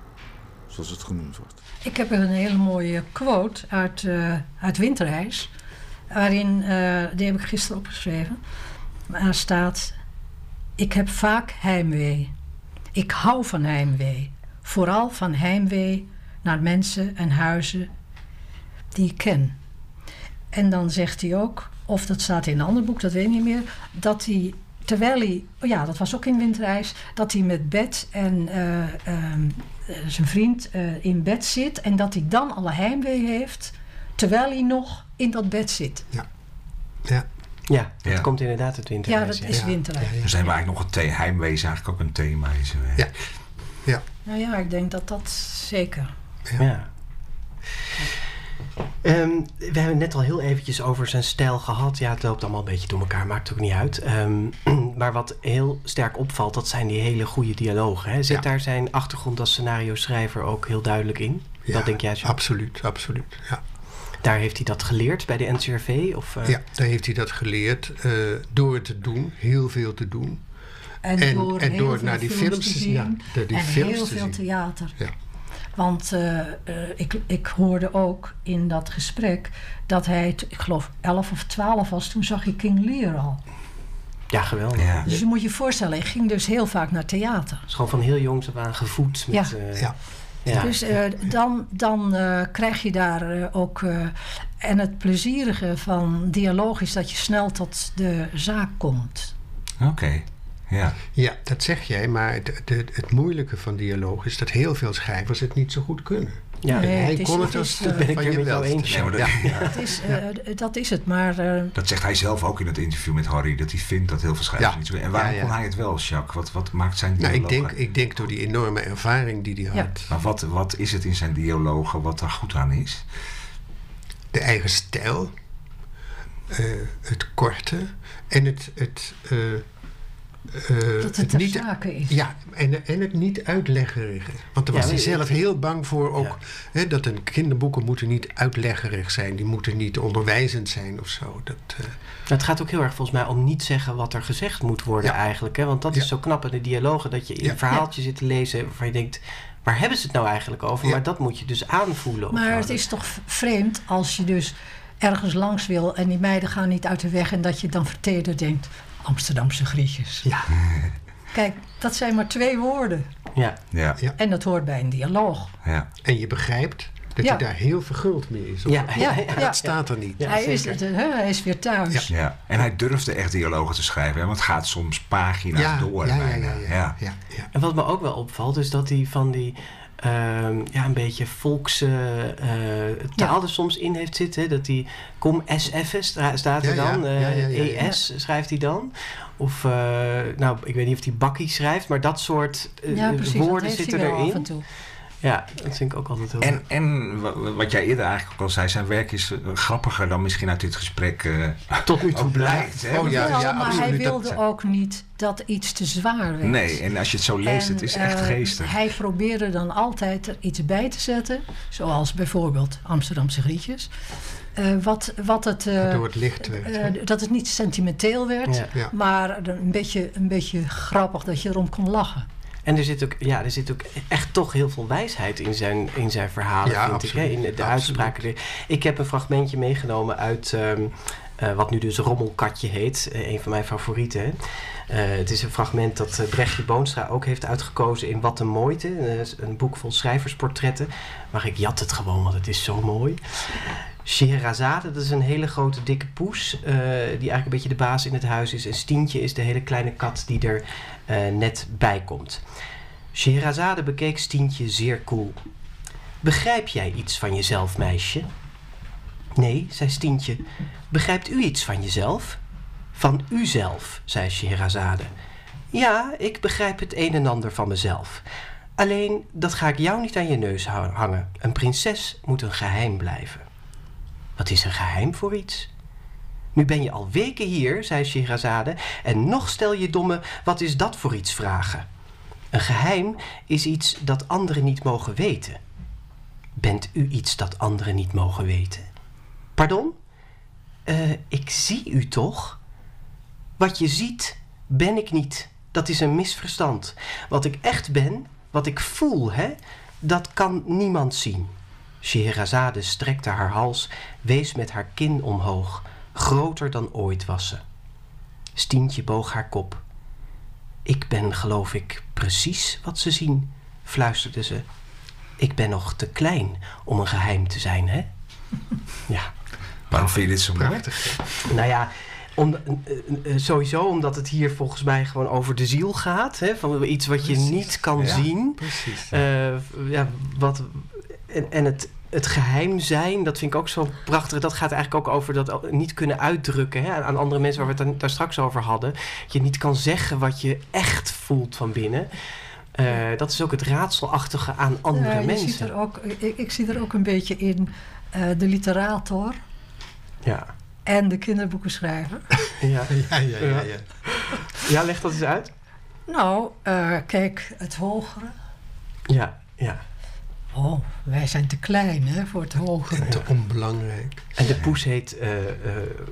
zoals het genoemd wordt. Ik heb een hele mooie quote uit, eh, uit Winterreis. Waarin, eh, die heb ik gisteren opgeschreven. Waar staat: Ik heb vaak heimwee. Ik hou van heimwee. Vooral van heimwee naar mensen en huizen die ik ken. En dan zegt hij ook, of dat staat in een ander boek, dat weet ik niet meer, dat hij terwijl hij, oh ja, dat was ook in Winterreis, dat hij met bed en eh, ehm, eh, zijn vriend eh, in bed zit en dat hij dan alle heimwee heeft, terwijl hij nog in dat bed zit. Ja, Ja, dat Ja. komt inderdaad uit Ja, winterreis. dat is ja, Winterreis. ja, ja. Dus hebben we eigenlijk nog een thema. Heimwee is eigenlijk ook een thema. Is, Ja. Ja. Nou ja, ik denk dat dat zeker. Ja. Ehm, we hebben het net al heel eventjes over zijn stijl gehad. Ja, het loopt allemaal een beetje door elkaar, maakt ook niet uit. Ehm, [clears throat] maar wat heel sterk opvalt, dat zijn die hele goede dialogen. Hè? Zit Ja. daar zijn achtergrond als scenario schrijver ook heel duidelijk in? Ja, dat denk jij zo? Absoluut, absoluut. Ja. Daar heeft hij dat geleerd bij de NCRV? Of, eh, ja, daar heeft hij dat geleerd eh, door het te doen, heel veel te doen. En, En- door, en heel door veel naar die films te zien. ja, die en films heel te veel zien. theater. Ja. Want eh, eh, ik, ik hoorde ook in dat gesprek dat hij, ik geloof 11 of 12 was, toen zag je King Lear al. ja, geweldig. Ja. Dus je moet je voorstellen, ik ging dus heel vaak naar theater. is gewoon van heel jongs af aan gevoed. Met, Ja. eh, Ja. ja. Dus eh, dan, dan eh, krijg je daar eh, ook. eh, en het plezierige van dialoog is dat je snel tot de zaak komt. Oké. Ja. Ja, dat zeg jij, maar het, het, het moeilijke van dialoog is dat heel veel schrijvers het niet zo goed kunnen. ja. Nee, hij het is- kon het als eh, ben ik jou wel. eens. Nee, dat, Ja. Dat is, eh, dat is het, maar. eh, dat zegt hij zelf ook in het interview met Harry. Dat hij vindt dat heel veel schrijvers Ja. niet zo En waarom Ja, ja. kon hij het wel, Jacques? Wat, wat maakt zijn Nou, ik dialogen? denk, ik denk door die enorme ervaring die hij Ja. had. Maar wat, wat is het in zijn dialogen wat daar goed aan is? De eigen stijl, eh, het korte en het, het, eh, dat het ter niet, zake is. Ja, en, en het niet uitleggerige. Want daar Ja, was hij zelf heel bang voor ook. Ja. Hè, dat een kinderboeken moeten niet uitleggerig zijn. Die moeten niet onderwijzend zijn of zo. Dat, eh, Het gaat ook heel erg volgens mij om niet zeggen wat er gezegd moet worden Ja. eigenlijk. Hè? Want dat Ja. is zo knap in de dialogen dat je in Ja. een verhaaltje zit te lezen waarvan je denkt, waar hebben ze het nou eigenlijk over? Ja. Maar dat moet je dus aanvoelen. Maar het is toch vreemd als je dus ergens langs wil en die meiden gaan niet uit de weg en dat je dan verteder denkt: Amsterdamse grietjes. ja, [laughs] Kijk, dat zijn maar twee woorden. Ja, Ja. Ja. En dat hoort bij een dialoog. ja. en je begrijpt dat Ja. hij daar heel verguld mee is. ja, ja, Ja. Dat staat er niet. Ja, hij, is, zeker. het, hè, hij is weer thuis. Ja, en hij durfde echt dialogen te schrijven. Hè? Want het gaat soms pagina's Ja, door. ja, ja, bijna. ja, ja, Ja. ja, ja. En wat me ook wel opvalt, is dat hij van die ehm, ja, een beetje volkse eh, taal er soms in heeft zitten. Dat hij kom SF staat er dan. eh, ja, ja. ES schrijft hij dan. Of, eh, nou, ik weet niet of hij bakkie schrijft, maar dat soort eh, Ja, precies. dat woorden zitten erin. Ja, dat vind ik ook altijd heel En, en wa- wat jij eerder eigenlijk ook al zei, zijn werk is eh, grappiger dan misschien uit dit gesprek eh, tot nu toe blijkt. Hè? Oh, ja, Wel, ja, maar hij wilde Dat- ook niet dat iets te zwaar werd. Nee, en als je het zo leest, En, het is echt eh, geestig. Hij probeerde dan altijd er iets bij te zetten. Zoals bijvoorbeeld Amsterdamse grietjes. Eh, wat, wat het, eh, Waardoor het licht werd. eh, dat het niet sentimenteel werd. Ja. Ja. Maar een beetje, een beetje grappig dat je erom kon lachen. En er zit ook, ja, er zit ook echt toch heel veel wijsheid in zijn, in zijn verhalen, Ja, vind ik. Hè? In de, Absoluut. uitspraken. Ik heb een fragmentje meegenomen uit ehm, eh, wat nu dus Rommelkatje heet. eh, een van mijn favorieten. Eh, het is een fragment dat Brechtje Boonstra ook heeft uitgekozen in Wat een Mooite. een boek vol schrijversportretten. Maar ik jat het gewoon, want het is zo mooi. Scheherazade, dat is een hele grote dikke poes. die eigenlijk een beetje de baas in het huis is. En Stientje is de hele kleine kat die er net bij komt. Scheherazade bekeek Stientje zeer koel. Begrijp jij iets van jezelf, meisje? Nee, zei Stientje. Begrijpt u iets van jezelf? Van uzelf, zei Scheherazade. Ja, ik begrijp het een en ander van mezelf. Alleen, dat ga ik jou niet aan je neus hangen. Een prinses moet een geheim blijven. Wat is een geheim voor iets? Nu ben je al weken hier, zei Scheherazade, en nog stel je domme, wat is dat voor iets vragen? Een geheim is iets dat anderen niet mogen weten. Bent u iets dat anderen niet mogen weten? Pardon? Eh, ik zie u toch? Wat je ziet, ben ik niet. Dat is een misverstand. Wat ik echt ben, wat ik voel, hè, dat kan niemand zien. Scheherazade strekte haar hals, wees met haar kin omhoog. Groter dan ooit was ze. Stientje boog haar kop. Ik ben, geloof ik, precies wat ze zien, fluisterde ze. Ik ben nog te klein om een geheim te zijn, hè? Ja. Waarom vind je dit zo mooi? Prachtig. Nou ja, om, eh, eh, sowieso omdat het hier volgens mij gewoon over de ziel gaat. Hè? Van iets wat je niet kan Ja. zien. Precies. Eh, ja, wat, en, en het, het geheim zijn, dat vind ik ook zo prachtig. Dat gaat eigenlijk ook over dat niet kunnen uitdrukken hè, aan andere mensen waar we het dan- daar straks over hadden. Dat je niet kan zeggen wat je echt voelt van binnen. Eh, dat is ook het raadselachtige aan andere Ja, je mensen. Ziet er ook, ik, ik zie er ook een beetje in eh, de literator Ja. en de kinderboekenschrijver. [laughs] [laughs] Ja. Ja, ja, ja. ja. ja, leg dat eens uit. nou, eh, kijk, het hogere. Ja, ja. Oh, wij zijn te klein hè, voor het hogere. Te onbelangrijk. En de poes heet eh, eh,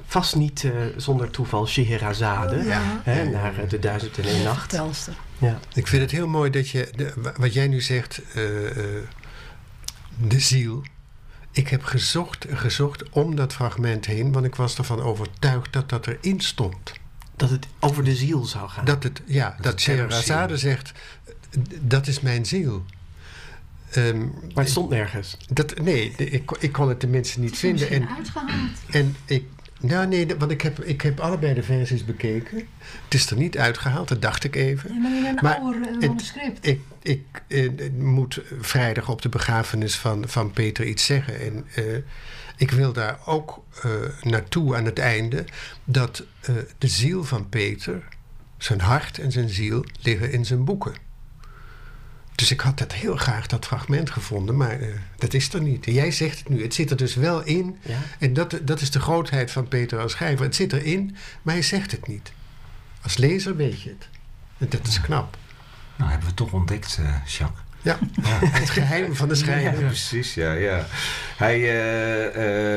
vast niet eh, zonder toeval Scheherazade. Ja. Hè, naar de duizend en één nacht. Ja. Ik vind het heel mooi dat je, de, wa- wat jij nu zegt, eh, eh, de ziel. Ik heb gezocht en gezocht om dat fragment heen, want ik was ervan overtuigd dat dat erin stond. Dat het over de ziel zou gaan. Dat het, ja, dat. Scheherazade zegt, dat is mijn ziel. Ehm, maar het stond nergens. dat, nee, ik, ik kon het tenminste niet vinden. En, uitgehaald. en ik, nou nee, want ik heb, ik heb allebei de versies bekeken. Het is er niet uitgehaald, dat dacht ik even. Ja, maar in een Maar oude. Ik, ik eh, moet vrijdag op de begrafenis van, van Peter iets zeggen. En eh, ik wil daar ook eh, naartoe aan het einde dat de ziel van Peter, zijn hart en zijn ziel, liggen in zijn boeken. Dus ik had dat heel graag, dat fragment gevonden, maar eh, dat is er niet. En jij zegt het nu, het zit er dus wel in. Ja. En dat, dat is de grootheid van Peter als schrijver. Het zit erin, maar hij zegt het niet. Als lezer weet je het. En dat is knap. Nou, hebben we toch ontdekt, eh Jacques. Ja, [laughs] het geheim van de schrijver. Ja, precies, ja. ja. Hij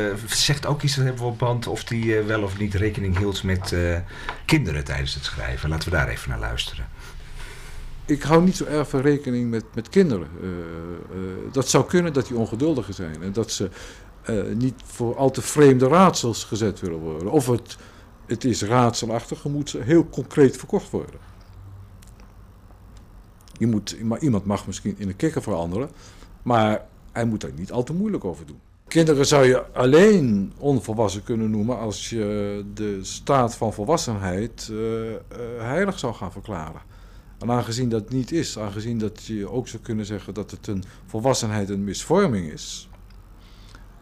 eh, zegt ook iets, dat hebben we op band, of hij wel of niet rekening hield met kinderen tijdens het schrijven. Laten we daar even naar luisteren. Ik hou niet zo erg van rekening met, met kinderen. Eh, eh, dat zou kunnen dat die ongeduldiger zijn. En dat ze eh, niet voor al te vreemde raadsels gezet willen worden. Of het, het is raadselachtig, moet ze heel concreet verkocht worden. Je moet, maar iemand mag misschien in een kikker veranderen, maar hij moet daar niet al te moeilijk over doen. Kinderen zou je alleen onvolwassen kunnen noemen als je de staat van volwassenheid heilig zou gaan verklaren. En aangezien dat niet is, aangezien dat je ook zou kunnen zeggen dat het een volwassenheid een misvorming is,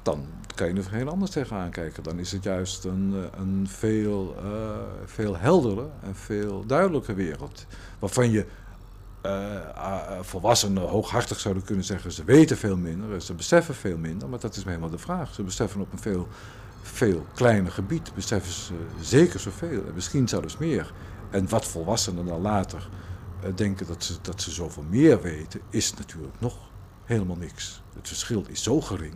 dan kan je er heel anders tegenaan kijken. Dan is het juist een, eh, een veel, eh, veel heldere en veel duidelijker wereld. Waarvan je eh, volwassenen hooghartig zouden kunnen zeggen, ze weten veel minder, ze beseffen veel minder, maar dat is helemaal de vraag. Ze beseffen op een veel, veel kleiner gebied, beseffen ze zeker zoveel, en misschien zelfs meer. En wat volwassenen dan later denken dat ze, dat ze zoveel meer weten, is natuurlijk nog helemaal niks. Het verschil is zo gering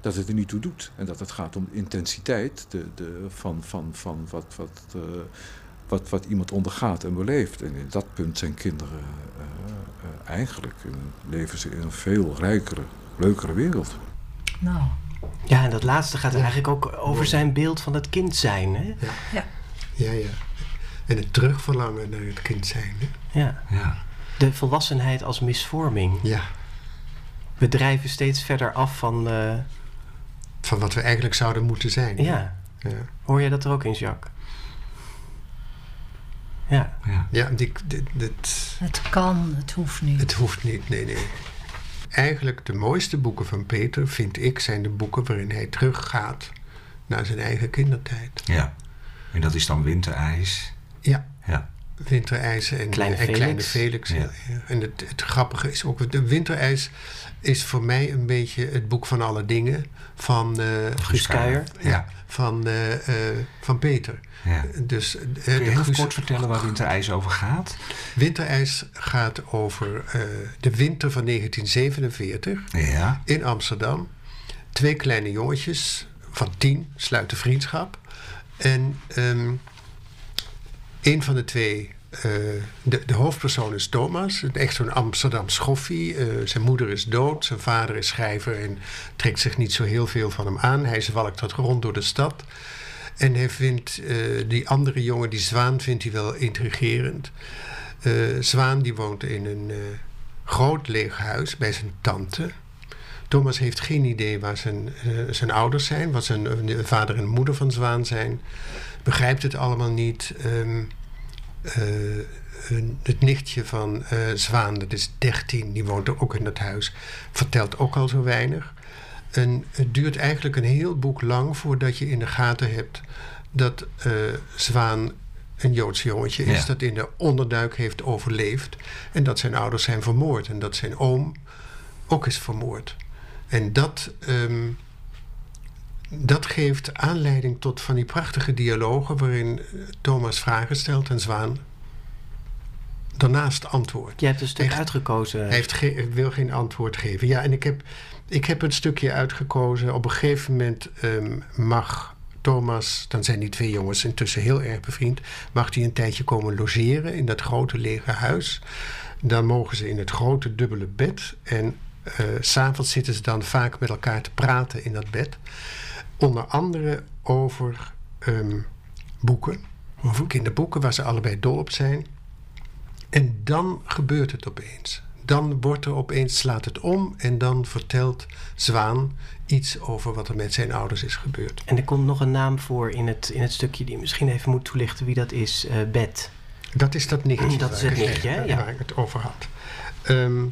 dat het er niet toe doet. En dat het gaat om de intensiteit de, de, van, van, van wat, wat, eh, wat, wat iemand ondergaat en beleeft. En in dat punt zijn kinderen eh, eh, eigenlijk eh, leven ze in een veel rijkere, leukere wereld. Nou, Ja, en dat laatste gaat eigenlijk ook over zijn beeld van het kind zijn. Hè? ja. Ja, ja. En het terugverlangen naar het kind zijn. Hè? Ja. Ja. De volwassenheid als misvorming. Ja, We drijven steeds verder af van... eh, van wat we eigenlijk zouden moeten zijn. ja, Ja, hoor je dat er ook in, Jacques? Ja. Ja. ja die, dit, dit, Het kan, het hoeft niet. het hoeft niet, nee, nee. Eigenlijk de mooiste boeken van Peter, vind ik, zijn de boeken waarin hij teruggaat naar zijn eigen kindertijd. ja. En dat is dan winterijs. Ja, Ja. winterijs en Kleine en Kleine Felix. Felix. Ja. ja. En het, het grappige is ook, de winterijs is voor mij een beetje het boek van alle dingen van, eh, Guus Kuijer. ja, van, eh, eh, van Peter. ja. Dus, Kun je de heel Guus- kort vertellen waar winterijs over gaat? Winterijs gaat over eh, de winter van 1947 Ja. in Amsterdam. Twee kleine jongetjes van tien sluiten vriendschap. En ehm, een van de twee, eh, de, de hoofdpersoon is Thomas, echt zo'n Amsterdam schoffie. Eh, zijn moeder is dood, zijn vader is schrijver en trekt zich niet zo heel veel van hem aan. Hij zwalkt wat rond door de stad. En hij vindt eh, die andere jongen, die Zwaan, vindt hij wel intrigerend. Zwaan die woont in een groot leeg huis bij zijn tante. Thomas heeft geen idee waar zijn, zijn ouders zijn, wat zijn vader en moeder van Zwaan zijn. Begrijpt het allemaal niet. Ehm, eh, het nichtje van eh, Zwaan, dat is 13, die woont ook in dat huis, vertelt ook al zo weinig. En het duurt eigenlijk een heel boek lang voordat je in de gaten hebt dat eh, Zwaan een Joods jongetje is Ja. dat in de onderduik heeft overleefd. En dat zijn ouders zijn vermoord. En dat zijn oom ook is vermoord. En dat, ehm, dat geeft aanleiding tot van die prachtige dialogen waarin eh, Thomas vragen stelt en Zwaan daarnaast antwoordt. Je hebt een stuk uitgekozen. Hij heeft ge- wil geen antwoord geven. Ja, en ik heb, ik heb een stukje uitgekozen. Op een gegeven moment ehm, mag Thomas, dan zijn die twee jongens intussen heel erg bevriend, mag hij een tijdje komen logeren in dat grote lege huis. Dan mogen ze in het grote dubbele bed. En s s'avonds zitten ze dan vaak met elkaar te praten in dat bed. Onder andere over ehm, boeken, over kinderboeken waar ze allebei dol op zijn. En dan gebeurt het opeens. Dan wordt er opeens, slaat het om en dan vertelt Zwaan iets over wat er met zijn ouders is gebeurd. En er komt nog een naam voor in het, in het stukje die misschien even moet toelichten wie dat is. eh Bet. Dat is dat nichtje. [clears throat] Dat waar is het ik nichtje, hè? waar Ja. ik het over had. Ehm,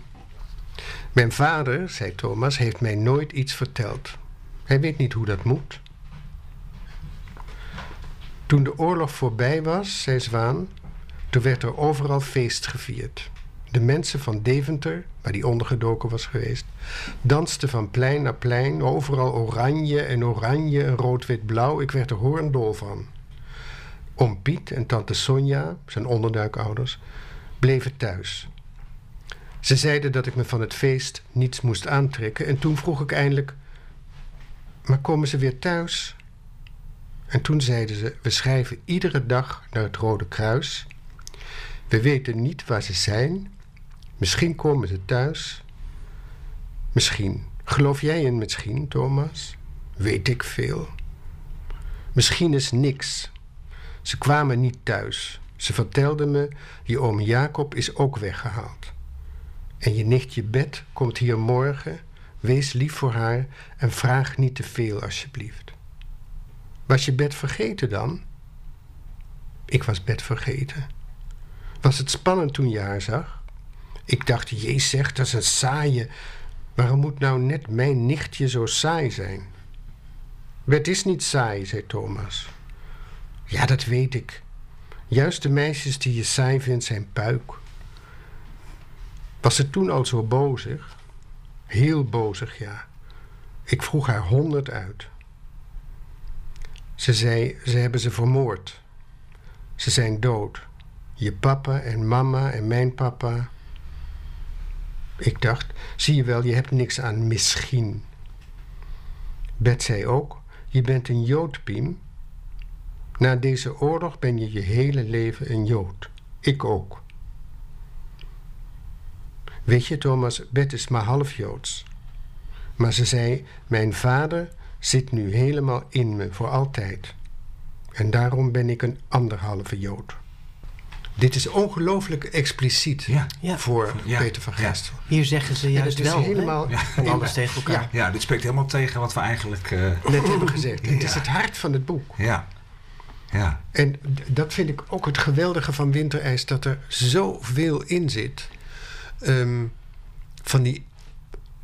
mijn vader, zei Thomas, heeft mij nooit iets verteld. Hij weet niet hoe dat moet. Toen de oorlog voorbij was, zei Zwaan, toen werd er overal feest gevierd. De mensen van Deventer, waar die ondergedoken was geweest, dansten van plein naar plein, overal oranje en oranje en rood-wit-blauw. Ik werd er hoorndol van. Oom Piet en tante Sonja, zijn onderduikouders, bleven thuis. Ze zeiden dat ik me van het feest niets moest aantrekken en toen vroeg ik eindelijk: Maar komen ze weer thuis? En toen zeiden ze: We schrijven iedere dag naar het Rode Kruis. We weten niet waar ze zijn. Misschien komen ze thuis. Misschien. Geloof jij in misschien, Thomas? Weet ik veel. Misschien is niks. Ze kwamen niet thuis. Ze vertelden me, je oom Jacob is ook weggehaald. En je nichtje Bet komt hier morgen. Wees lief voor haar en vraag niet te veel, alsjeblieft. Was je Bet vergeten dan? Ik was Bet vergeten. Was het spannend toen je haar zag? Ik dacht, jezus dat is een saaie. Waarom moet nou net mijn nichtje zo saai zijn? Bet is niet saai, zei Thomas. Ja, dat weet ik. Juist de meisjes die je saai vindt zijn puik. Was ze toen al zo bozig? Heel bozig, ja. Ik vroeg haar honderd uit. Ze zei, ze hebben ze vermoord. Ze zijn dood. Je papa en mama en mijn papa. Ik dacht, zie je wel, je hebt niks aan misschien. Bet zei ook, je bent een Jood, Piem. Na deze oorlog ben je je hele leven een Jood. Ik ook. Weet je, Thomas, Bet is maar half Joods. Maar ze zei: Mijn vader zit nu helemaal in me voor altijd. En daarom ben ik een anderhalve Jood. Dit is ongelooflijk expliciet Ja. Ja. voor Ja. Peter van Ja. Gestel. Hier zeggen ze juist het is wel helemaal alles tegen elkaar. Ja. Ja, dit spreekt helemaal tegen wat we eigenlijk... eh, net hebben gezegd. Het is het hart van het boek. ja. Ja. En dat vind ik ook het geweldige van Winterijs, dat er zoveel in zit. Ehm, van die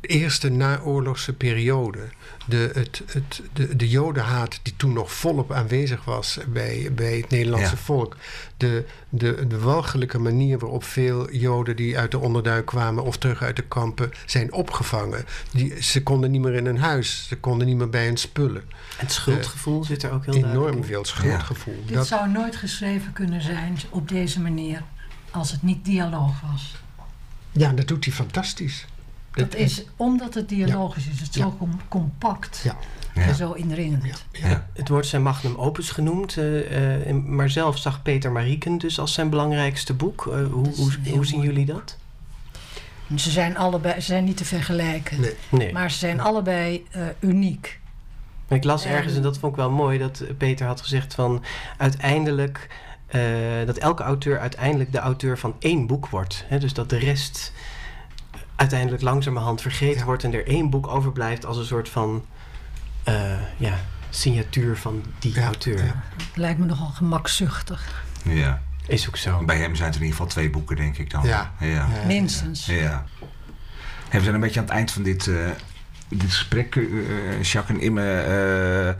eerste naoorlogse periode. De, het, het, de, de jodenhaat die toen nog volop aanwezig was bij, bij het Nederlandse Ja. volk. De, de, de walgelijke manier waarop veel joden die uit de onderduik kwamen of terug uit de kampen zijn opgevangen. Die, ze konden niet meer in hun huis, ze konden niet meer bij hun spullen. En het schuldgevoel zit er ook heel duidelijk Enorm in. veel schuldgevoel. Dit Dat, zou nooit geschreven kunnen zijn op deze manier als het niet dialoog was. Ja, dat doet hij fantastisch. Dat is omdat het dialogisch is, het zo Ja. compact Ja. Ja. en zo indringend. Ja. Het wordt zijn magnum opus genoemd, eh, eh, maar zelf zag Peter Marieken dus als zijn belangrijkste boek. Eh, hoe, hoe, hoe zien jullie dat? Ze zijn allebei, ze zijn niet te vergelijken, Nee. Nee. maar ze zijn allebei eh, uniek. Ik las En- ergens, en dat vond ik wel mooi, dat Peter had gezegd van uiteindelijk eh, dat elke auteur uiteindelijk de auteur van één boek wordt. Hè? Dus dat de rest uiteindelijk langzamerhand vergeten Ja. wordt en er één boek overblijft als een soort van eh, ja, signatuur van die Ja, auteur. ja. Lijkt me nogal gemakzuchtig, ja. Is ook zo. Bij hem zijn het in ieder geval twee boeken, denk ik dan. Ja. Minstens. Ja. Hey, we zijn een beetje aan het eind van dit, eh, dit gesprek, eh, Jacques en Imme.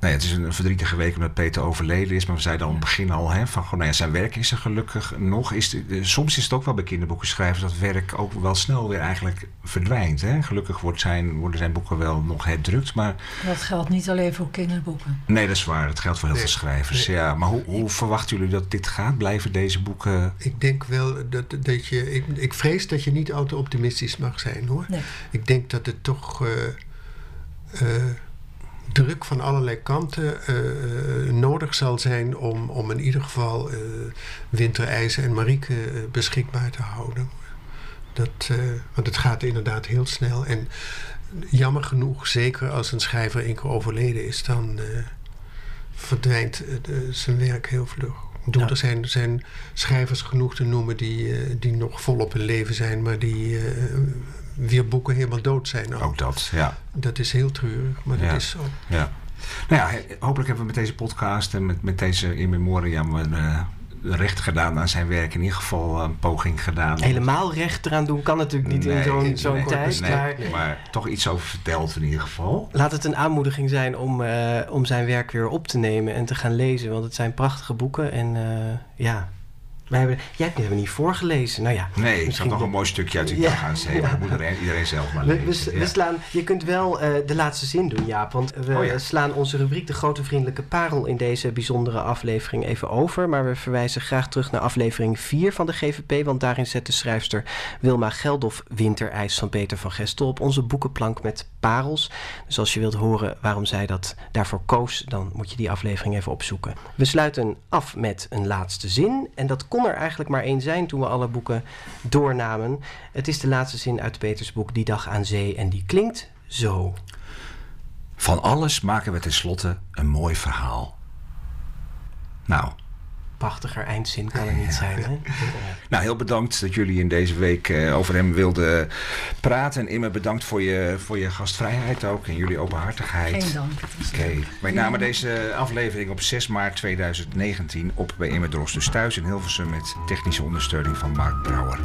Nou ja, het is een verdrietige week omdat Peter overleden is. Maar we zeiden al aan het begin al, hè, van, gewoon, nou ja, zijn werk is er gelukkig nog. Is de, de- soms is het ook wel bij kinderboekenschrijvers dat werk ook wel snel weer eigenlijk verdwijnt. Hè? Gelukkig wordt zijn, worden zijn boeken wel nog herdrukt. Maar Dat geldt niet alleen voor kinderboeken. nee, dat is waar. Dat geldt voor heel Nee. veel schrijvers. Nee. Ja, maar hoe, hoe verwachten jullie dat dit gaat? Blijven deze boeken... Ik denk wel dat, dat je. Ik, ik vrees dat je niet al te optimistisch mag zijn hoor. Nee. Ik denk dat het toch eh, eh, druk van allerlei kanten eh, eh, nodig zal zijn om, om in ieder geval eh winterijzen en Marieke beschikbaar te houden. Dat, want het gaat inderdaad heel snel. En jammer genoeg, zeker als een schrijver één keer overleden is, dan verdwijnt zijn werk heel vlug. Ja. er zijn, zijn schrijvers genoeg te noemen die, die nog volop in leven zijn, maar die weer boeken helemaal dood zijn. Ook dat, ja. Dat is heel treurig, maar Ja. dat is zo. Ja. Nou ja, hopelijk hebben we met deze podcast en met, met deze in memoriam een, eh, recht gedaan aan zijn werk. In ieder geval een poging gedaan. Helemaal recht eraan doen kan natuurlijk niet in zo'n nee, zo'n nee, tijd. nee, maar maar toch iets over verteld in ieder geval. laat het een aanmoediging zijn om, eh, om zijn werk weer op te nemen en te gaan lezen. Want het zijn prachtige boeken. En eh, ja, wij hebben, jij hebt het niet voorgelezen. Nou ja, Nee, ik zat nog een mooi stukje uit die Ja, dag aan ja. Dat moet iedereen, iedereen zelf maar lezen. we, we slaan, je kunt wel eh, de laatste zin doen, Jaap. Want we Oh ja. slaan onze rubriek De Grote Vriendelijke Parel in deze bijzondere aflevering even over. Maar we verwijzen graag terug naar aflevering 4 van de GVP. Want daarin zet de schrijfster Wilma Geldof Winterijs van Peter van Gestel op onze boekenplank met parels. Dus als je wilt horen waarom zij dat daarvoor koos, dan moet je die aflevering even opzoeken. We sluiten af met een laatste zin. En dat kon er eigenlijk maar één zijn toen we alle boeken doornamen. Het is de laatste zin uit Peters boek Die dag aan zee en die klinkt zo. Van alles maken we tenslotte een mooi verhaal. Nou, Prachtiger eindzin kan er niet zijn. Hè? [laughs] nou, heel bedankt dat jullie in deze week eh, over hem wilden praten. En Imme, bedankt voor je, voor je gastvrijheid ook en jullie openhartigheid. Geen dank. Oké, wij namen deze aflevering op 6 maart 2019 op bij Imme Drost dus thuis in Hilversum met technische ondersteuning van Mark Brouwer.